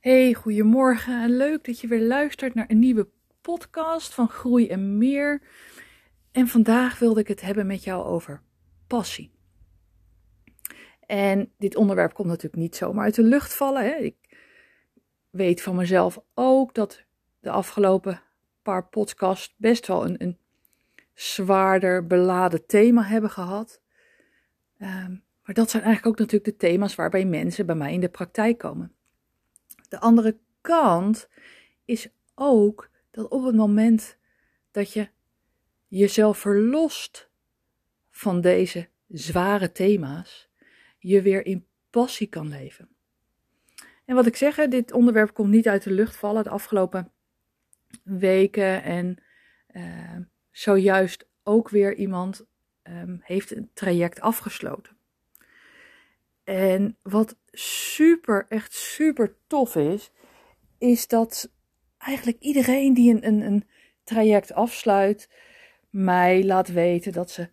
Hey, goedemorgen en leuk dat je weer luistert naar een nieuwe podcast van Groei en Meer. En vandaag wilde ik het hebben met jou over passie. En dit onderwerp komt natuurlijk niet zomaar uit de lucht vallen. Hè? Ik weet van mezelf ook dat de afgelopen paar podcasts best wel een, een zwaarder beladen thema hebben gehad. Ehm, maar dat zijn eigenlijk ook natuurlijk de thema's waarbij mensen bij mij in de praktijk komen. De andere kant is ook dat op het moment dat je jezelf verlost van deze zware thema's, je weer in passie kan leven. En wat ik zeg, dit onderwerp komt niet uit de lucht vallen. De afgelopen weken en uh, zojuist ook weer iemand um, heeft een traject afgesloten. En wat super, echt super tof is, is dat eigenlijk iedereen die een, een, een traject afsluit, mij laat weten dat ze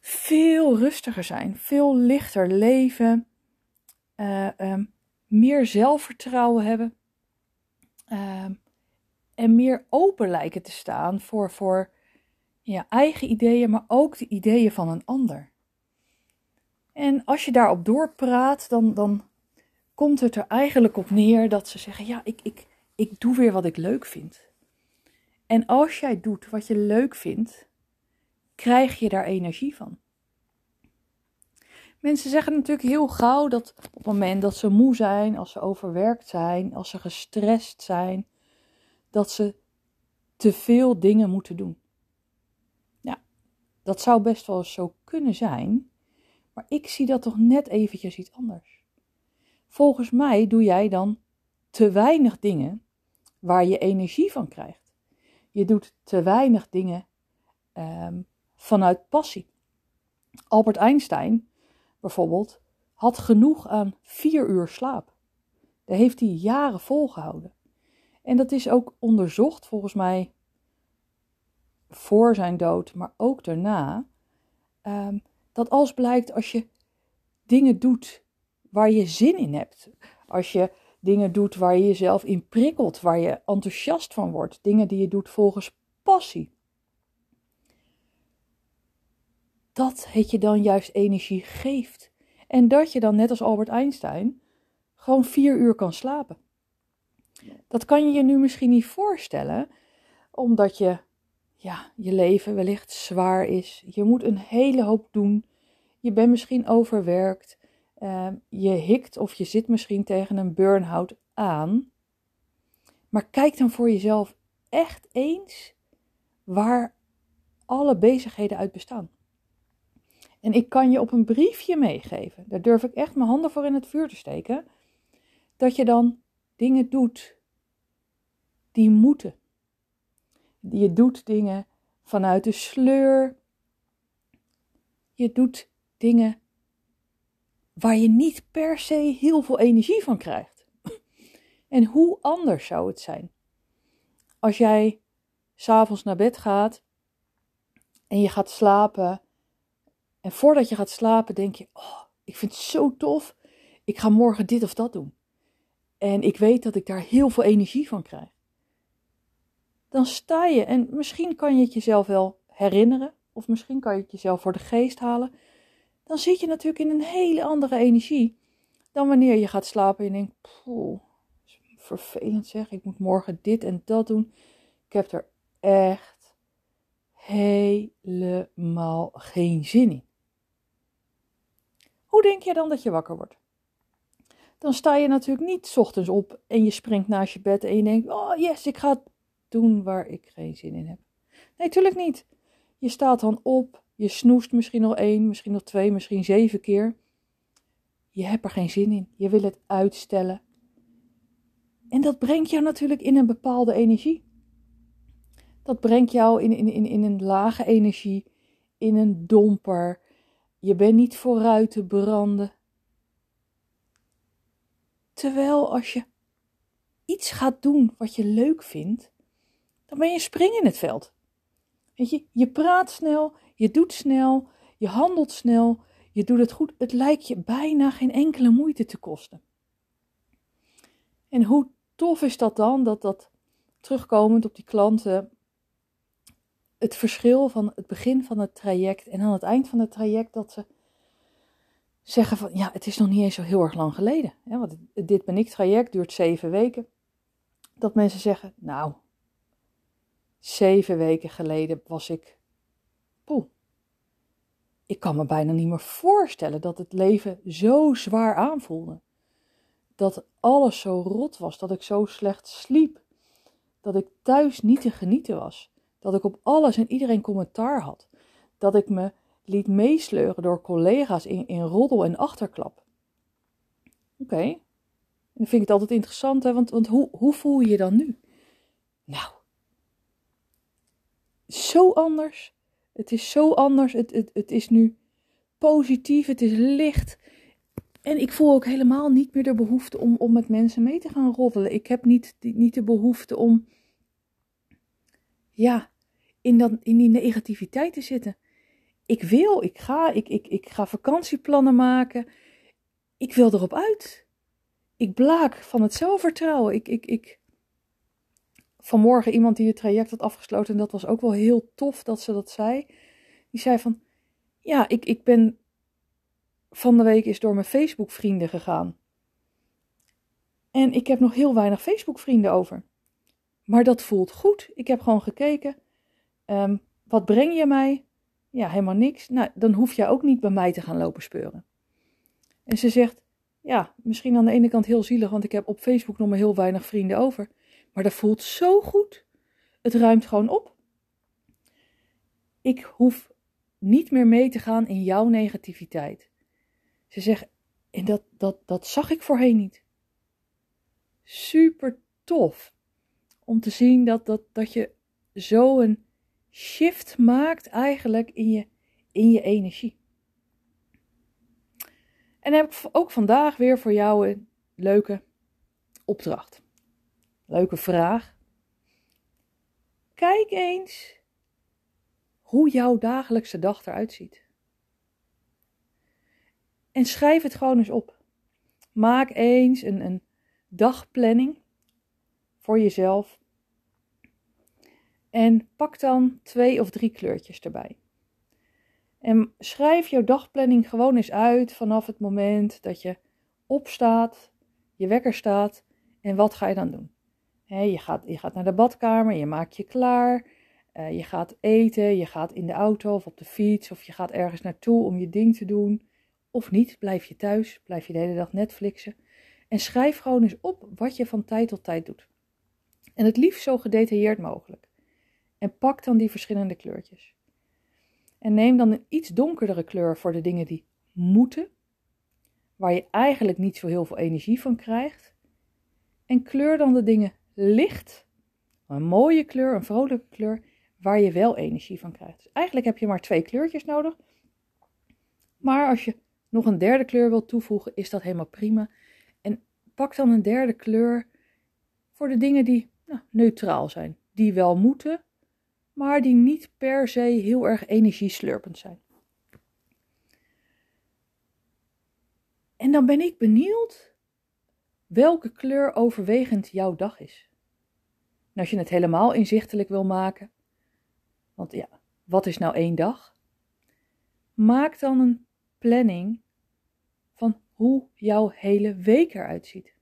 veel rustiger zijn, veel lichter leven, uh, um, meer zelfvertrouwen hebben uh, en meer open lijken te staan voor, voor ja, eigen ideeën, maar ook de ideeën van een ander. En als je daarop doorpraat, dan, dan komt het er eigenlijk op neer dat ze zeggen: Ja, ik, ik, ik doe weer wat ik leuk vind. En als jij doet wat je leuk vindt, krijg je daar energie van. Mensen zeggen natuurlijk heel gauw dat op het moment dat ze moe zijn, als ze overwerkt zijn, als ze gestrest zijn, dat ze te veel dingen moeten doen. Ja, dat zou best wel zo kunnen zijn, maar ik zie dat toch net eventjes iets anders. Volgens mij doe jij dan te weinig dingen waar je energie van krijgt. Je doet te weinig dingen um, vanuit passie. Albert Einstein bijvoorbeeld had genoeg aan vier uur slaap. Daar heeft hij jaren volgehouden. En dat is ook onderzocht volgens mij voor zijn dood, maar ook daarna. Um, dat als blijkt als je dingen doet waar je zin in hebt, als je dingen doet waar je jezelf in prikkelt, waar je enthousiast van wordt, dingen die je doet volgens passie, dat het je dan juist energie geeft. En dat je dan, net als Albert Einstein, gewoon vier uur kan slapen. Dat kan je je nu misschien niet voorstellen, omdat je ja, je leven wellicht zwaar is. Je moet een hele hoop doen. Je bent misschien overwerkt. Uh, je hikt of je zit misschien tegen een burn-out aan. Maar kijk dan voor jezelf echt eens waar alle bezigheden uit bestaan. En ik kan je op een briefje meegeven, daar durf ik echt mijn handen voor in het vuur te steken, dat je dan dingen doet die moeten. Je doet dingen vanuit de sleur. Je doet dingen waar je niet per se heel veel energie van krijgt. En hoe anders zou het zijn als jij s'avonds naar bed gaat en je gaat slapen. En voordat je gaat slapen denk je, oh, ik vind het zo tof. Ik ga morgen dit of dat doen. En ik weet dat ik daar heel veel energie van krijg dan sta je en misschien kan je het jezelf wel herinneren, of misschien kan je het jezelf voor de geest halen. Dan zit je natuurlijk in een hele andere energie dan wanneer je gaat slapen en je denkt: poeh, vervelend zeg, ik moet morgen dit en dat doen. Ik heb er echt helemaal geen zin in. Hoe denk je dan dat je wakker wordt? Dan sta je natuurlijk niet ochtends op en je springt naast je bed en je denkt: Oh yes, ik ga doen waar ik geen zin in heb. Nee, tuurlijk niet. Je staat dan op, je snoest misschien nog één, misschien nog twee, misschien zeven keer. Je hebt er geen zin in. Je wil het uitstellen. En dat brengt jou natuurlijk in een bepaalde energie. Dat brengt jou in, in, in, in een lage energie, in een domper. Je bent niet vooruit te branden. Terwijl als je iets gaat doen wat je leuk vindt, dan ben je spring in het veld. Weet je, je praat snel, je doet snel, je handelt snel, je doet het goed. Het lijkt je bijna geen enkele moeite te kosten. En hoe tof is dat dan, dat dat terugkomend op die klanten, het verschil van het begin van het traject en aan het eind van het traject, dat ze zeggen van, ja, het is nog niet eens zo heel erg lang geleden. Want dit ben ik traject duurt zeven weken. Dat mensen zeggen, nou, zeven weken geleden was ik, poeh, ik kan me bijna niet meer voorstellen dat het leven zo zwaar aanvoelde. Dat alles zo rot was, dat ik zo slecht sliep, dat ik thuis niet te genieten was, dat ik op alles en iedereen commentaar had, dat ik me liet meesleuren door collega's in, in roddel en achterklap. Oké, en dan vind ik het altijd interessant, hè? want, want hoe, hoe voel je je dan nu? Nou, zo anders. Het is zo anders. Het, het, het is nu positief, het is licht. En ik voel ook helemaal niet meer de behoefte om, om met mensen mee te gaan roddelen. Ik heb niet, niet de behoefte om, ja, in, dat, in die negativiteit te zitten. Ik wil, ik ga, ik, ik, ik ga vakantieplannen maken. Ik wil erop uit. Ik blaak van het zelfvertrouwen. Ik, ik, ik, vanmorgen iemand die het traject had afgesloten. En dat was ook wel heel tof dat ze dat zei. Die zei van, ja, ik, ik ben van de week is door mijn Facebook vrienden gegaan. En ik heb nog heel weinig Facebook vrienden over. Maar dat voelt goed. Ik heb gewoon gekeken. Um, wat breng je mij? Ja, helemaal niks. Nou, dan hoef jij ook niet bij mij te gaan lopen speuren. En ze zegt, ja, misschien aan de ene kant heel zielig, want ik heb op Facebook nog maar heel weinig vrienden over. Maar dat voelt zo goed. Het ruimt gewoon op. Ik hoef niet meer mee te gaan in jouw negativiteit. Ze zegt, en dat, dat, dat zag ik voorheen niet. Super tof om te zien dat, dat, dat je zo een shift maakt eigenlijk in je, in je energie. En heb ik ook vandaag weer voor jou een leuke opdracht. Leuke vraag. Kijk eens hoe jouw dagelijkse dag eruit ziet. En schrijf het gewoon eens op. Maak eens een, een dagplanning voor jezelf. En pak dan twee of drie kleurtjes erbij. En schrijf jouw dagplanning gewoon eens uit vanaf het moment dat je opstaat, je wekker staat en wat ga je dan doen je, gaat, gaat naar de badkamer, je maakt je klaar, uh, je gaat eten, je gaat in de auto of op de fiets of je gaat ergens naartoe om je ding te doen. Of niet, blijf je thuis, blijf je de hele dag Netflixen. En schrijf gewoon eens op wat je van tijd tot tijd doet. En het liefst zo gedetailleerd mogelijk. En pak dan die verschillende kleurtjes. En neem dan een iets donkerdere kleur voor de dingen die moeten, waar je eigenlijk niet zo heel veel energie van krijgt. En kleur dan de dingen licht, een mooie kleur, een vrolijke kleur, waar je wel energie van krijgt. Dus eigenlijk heb je maar twee kleurtjes nodig. Maar als je nog een derde kleur wilt toevoegen, is dat helemaal prima. En pak dan een derde kleur voor de dingen die nou, neutraal zijn. Die wel moeten, maar die niet per se heel erg energieslurpend zijn. En dan ben ik benieuwd welke kleur overwegend jouw dag is. En als je het helemaal inzichtelijk wil maken, want ja, wat is nou één dag? Maak dan een planning van hoe jouw hele week eruit ziet.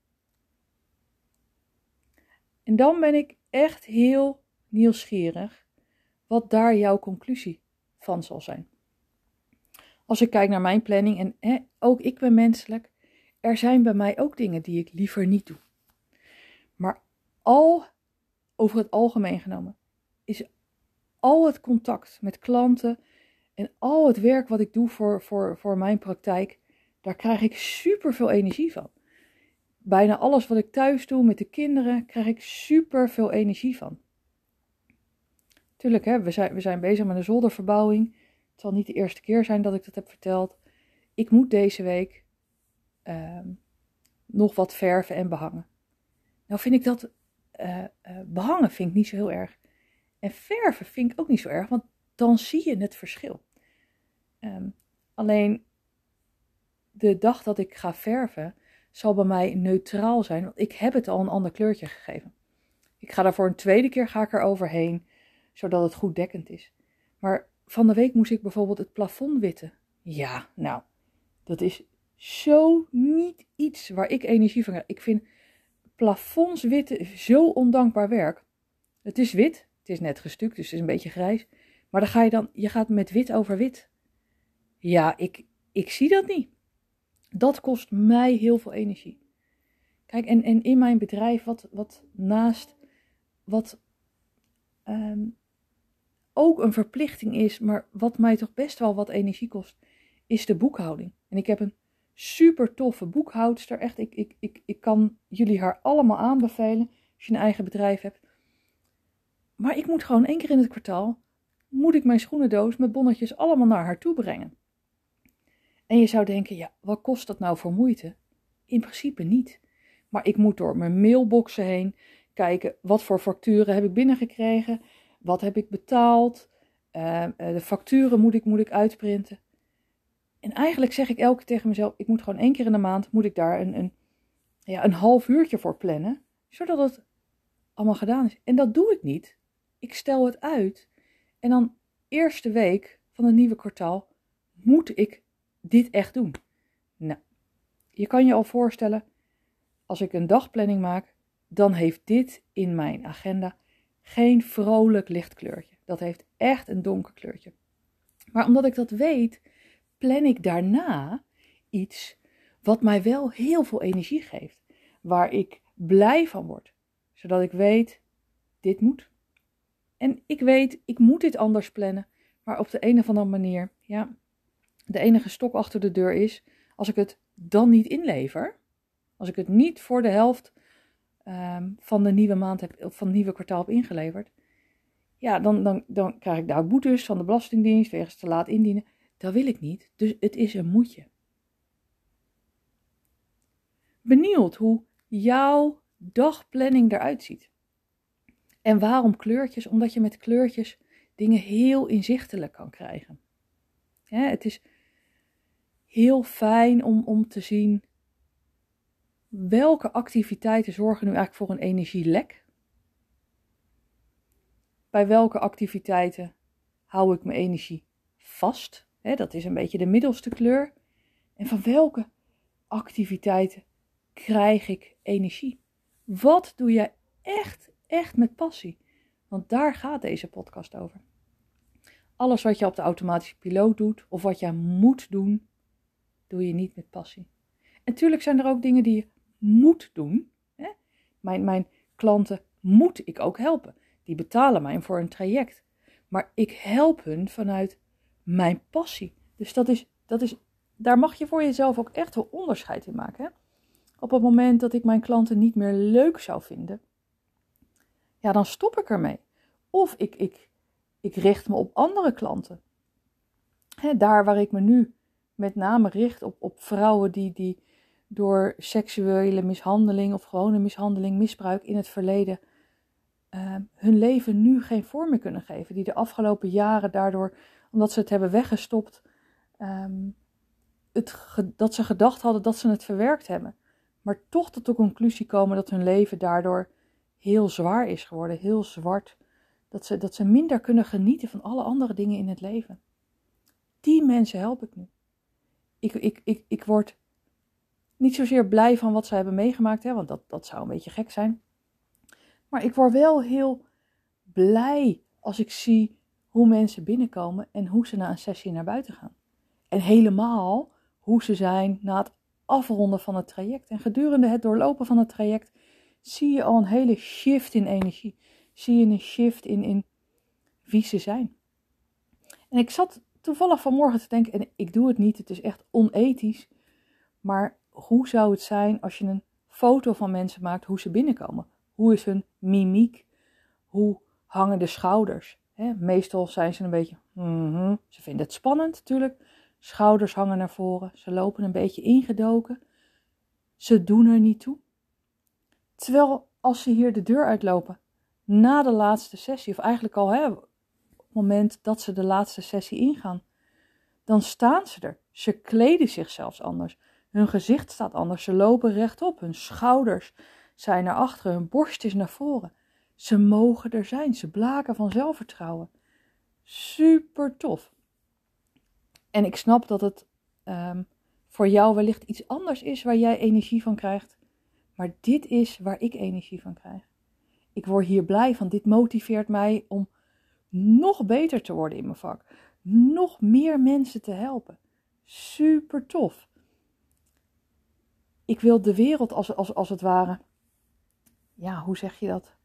En dan ben ik echt heel nieuwsgierig wat daar jouw conclusie van zal zijn. Als ik kijk naar mijn planning, en hè, ook ik ben menselijk, er zijn bij mij ook dingen die ik liever niet doe. Maar al over het algemeen genomen is al het contact met klanten en al het werk wat ik doe voor, voor, voor mijn praktijk, daar krijg ik super veel energie van. Bijna alles wat ik thuis doe met de kinderen, krijg ik super veel energie van. Tuurlijk, hè, we, zijn, we zijn bezig met een zolderverbouwing. Het zal niet de eerste keer zijn dat ik dat heb verteld. Ik moet deze week Ehm, nog wat verven en behangen. Nou vind ik dat uh, behangen vind ik niet zo heel erg. En verven vind ik ook niet zo erg, want dan zie je het verschil. Um, alleen de dag dat ik ga verven, zal bij mij neutraal zijn, want ik heb het al een ander kleurtje gegeven. Ik ga daarvoor een tweede keer ga ik er overheen, zodat het goed dekkend is. Maar van de week moest ik bijvoorbeeld het plafond witten. Ja, nou, dat is zo niet iets waar ik energie van krijg. Ik vind plafonds witten zo ondankbaar werk. Het is wit, het is net gestuukt, dus het is een beetje grijs. Maar dan ga je dan, je gaat met wit over wit. Ja, ik, ik zie dat niet. Dat kost mij heel veel energie. Kijk, en, en in mijn bedrijf, wat, wat naast wat ehm, ook een verplichting is, maar wat mij toch best wel wat energie kost, is de boekhouding. En ik heb een super toffe boekhoudster. Echt, ik, ik, ik, ik kan jullie haar allemaal aanbevelen als je een eigen bedrijf hebt. Maar ik moet gewoon één keer in het kwartaal, moet ik mijn schoenendoos met bonnetjes allemaal naar haar toe brengen. En je zou denken, ja, wat kost dat nou voor moeite? In principe niet. Maar ik moet door mijn mailboxen heen kijken, wat voor facturen heb ik binnengekregen? Wat heb ik betaald? Uh, de facturen moet ik, moet ik uitprinten. En eigenlijk zeg ik elke keer tegen mezelf, ik moet gewoon één keer in de maand, moet ik daar een, een, ja, een half uurtje voor plannen, zodat het allemaal gedaan is. En dat doe ik niet. Ik stel het uit. En dan eerste week van het nieuwe kwartaal moet ik dit echt doen. Nou, je kan je al voorstellen, als ik een dagplanning maak, dan heeft dit in mijn agenda geen vrolijk lichtkleurtje. Dat heeft echt een donker kleurtje. Maar omdat ik dat weet, plan ik daarna iets wat mij wel heel veel energie geeft. Waar ik blij van word. Zodat ik weet, dit moet. En ik weet, ik moet dit anders plannen. Maar op de een of andere manier, ja, de enige stok achter de deur is, als ik het dan niet inlever, als ik het niet voor de helft um, van de nieuwe maand heb, van het nieuwe kwartaal heb ingeleverd, ja, dan, dan, dan krijg ik daar boetes van de Belastingdienst wegens te laat indienen. Dat wil ik niet, dus het is een moetje. Benieuwd hoe jouw dagplanning eruit ziet. En waarom kleurtjes? Omdat je met kleurtjes dingen heel inzichtelijk kan krijgen. het is heel fijn om, om te zien welke activiteiten zorgen nu eigenlijk voor een energielek. Bij welke activiteiten hou ik mijn energie vast? Dat is een beetje de middelste kleur. En van welke activiteiten krijg ik energie? Wat doe je echt, echt met passie? Want daar gaat deze podcast over. Alles wat je op de automatische piloot doet of wat je moet doen, doe je niet met passie. En natuurlijk zijn er ook dingen die je moet doen. Mijn, mijn klanten moet ik ook helpen. Die betalen mij voor een traject. Maar ik help hun vanuit mijn passie. Dus dat is, dat is, daar mag je voor jezelf ook echt wel onderscheid in maken. Op het moment dat ik mijn klanten niet meer leuk zou vinden, ja, dan stop ik ermee. Of ik, ik, ik richt me op andere klanten. Hè, daar waar ik me nu met name richt op, op vrouwen die, die door seksuele mishandeling of gewone mishandeling, misbruik in het verleden uh, hun leven nu geen vorm meer kunnen geven. Die de afgelopen jaren daardoor, omdat ze het hebben weggestopt, um, het, dat ze gedacht hadden dat ze het verwerkt hebben. Maar toch tot de conclusie komen dat hun leven daardoor heel zwaar is geworden, heel zwart. Dat ze, dat ze minder kunnen genieten van alle andere dingen in het leven. Die mensen help ik nu. Ik, ik, ik, ik word niet zozeer blij van wat ze hebben meegemaakt, hè, want dat, dat zou een beetje gek zijn. Maar ik word wel heel blij als ik zie hoe mensen binnenkomen en hoe ze na een sessie naar buiten gaan. En helemaal hoe ze zijn na het afronden van het traject. En gedurende het doorlopen van het traject zie je al een hele shift in energie. Zie je een shift in, in wie ze zijn. En ik zat toevallig vanmorgen te denken, en ik doe het niet, het is echt onethisch. Maar hoe zou het zijn als je een foto van mensen maakt hoe ze binnenkomen? Hoe is hun mimiek? Hoe hangen de schouders? Meestal zijn ze een beetje, mm ze vinden het spannend natuurlijk. Schouders hangen naar voren, ze lopen een beetje ingedoken. Ze doen er niet toe. Terwijl als ze hier de deur uitlopen, na de laatste sessie, of eigenlijk al hè, op het moment dat ze de laatste sessie ingaan, dan staan ze er. Ze kleden zich zelfs anders. Hun gezicht staat anders. Ze lopen rechtop. Hun schouders zijn naar achteren. Hun borst is naar voren. Ze mogen er zijn. Ze blaken van zelfvertrouwen. Super tof. En ik snap dat het um, voor jou wellicht iets anders is waar jij energie van krijgt. Maar dit is waar ik energie van krijg. Ik word hier blij van. Dit motiveert mij om nog beter te worden in mijn vak. Nog meer mensen te helpen. Super tof. Ik wil de wereld als, als, als het ware, ja, hoe zeg je dat?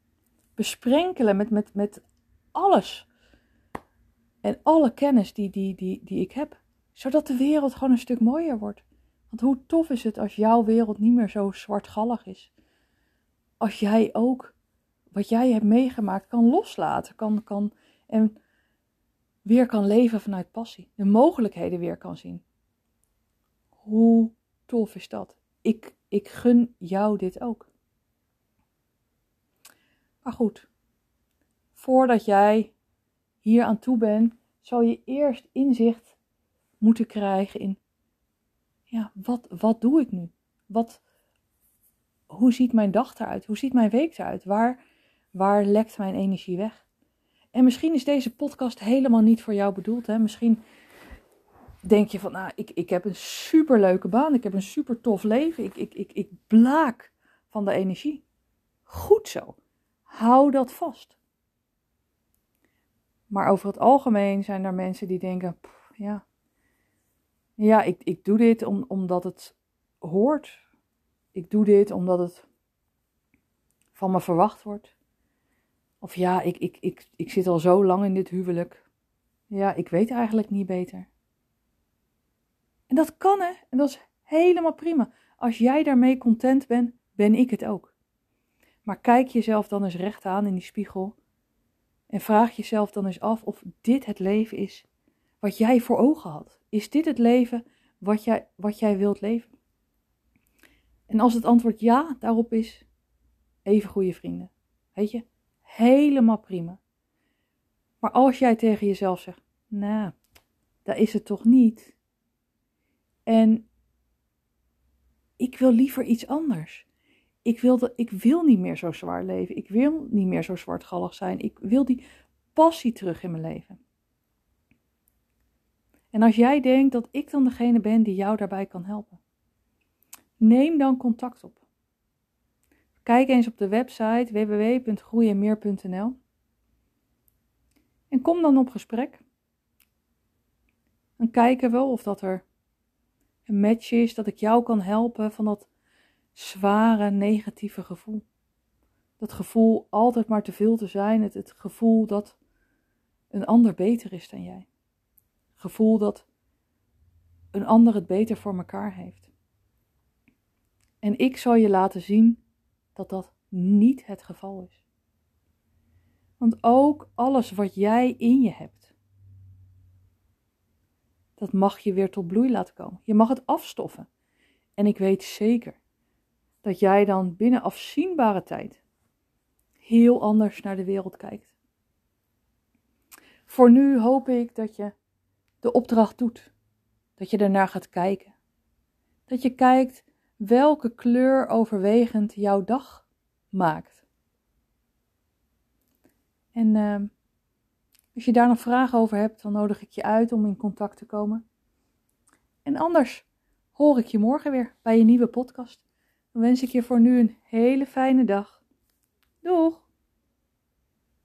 Besprenkelen met, met, met alles. En alle kennis die, die, die, die ik heb. Zodat de wereld gewoon een stuk mooier wordt. Want hoe tof is het als jouw wereld niet meer zo zwartgallig is? Als jij ook wat jij hebt meegemaakt kan loslaten, kan, kan en weer kan leven vanuit passie. De mogelijkheden weer kan zien. Hoe tof is dat? Ik, ik gun jou dit ook. Maar goed, voordat jij hier aan toe bent, zal je eerst inzicht moeten krijgen in, ja, wat, wat doe ik nu? Wat, hoe ziet mijn dag eruit? Hoe ziet mijn week eruit? Waar, waar lekt mijn energie weg? En misschien is deze podcast helemaal niet voor jou bedoeld. Hè? Misschien denk je van, nou, ik, ik heb een superleuke baan, ik heb een super tof leven, ik, ik, ik, ik blaak van de energie. Goed zo. Hou dat vast. Maar over het algemeen zijn er mensen die denken, ja, ja ik, ik doe dit om, omdat het hoort. Ik doe dit omdat het van me verwacht wordt. Of ja, ik, ik, ik, ik zit al zo lang in dit huwelijk. Ja, ik weet eigenlijk niet beter. En dat kan hè, en dat is helemaal prima. Als jij daarmee content bent, ben ik het ook. Maar kijk jezelf dan eens recht aan in die spiegel en vraag jezelf dan eens af of dit het leven is wat jij voor ogen had. Is dit het leven wat jij, wat jij wilt leven? En als het antwoord ja daarop is, even goede vrienden. Weet je, helemaal prima. Maar als jij tegen jezelf zegt, nou, dat is het toch niet. En ik wil liever iets anders. Ik wil, de, ik wil niet meer zo zwaar leven. Ik wil niet meer zo zwartgallig zijn. Ik wil die passie terug in mijn leven. En als jij denkt dat ik dan degene ben die jou daarbij kan helpen, neem dan contact op. Kijk eens op de website www.groeienmeer.nl en kom dan op gesprek. Dan kijken we of dat er een match is, dat ik jou kan helpen van dat zware negatieve gevoel. Dat gevoel altijd maar te veel te zijn, het, het gevoel dat een ander beter is dan jij. Gevoel dat een ander het beter voor elkaar heeft. En ik zal je laten zien dat dat niet het geval is. Want ook alles wat jij in je hebt, dat mag je weer tot bloei laten komen. Je mag het afstoffen. En ik weet zeker dat jij dan binnen afzienbare tijd heel anders naar de wereld kijkt. Voor nu hoop ik dat je de opdracht doet, dat je ernaar gaat kijken. Dat je kijkt welke kleur overwegend jouw dag maakt. En uh, als je daar nog vragen over hebt, dan nodig ik je uit om in contact te komen. En anders hoor ik je morgen weer bij een nieuwe podcast. Wens ik je voor nu een hele fijne dag. Doeg!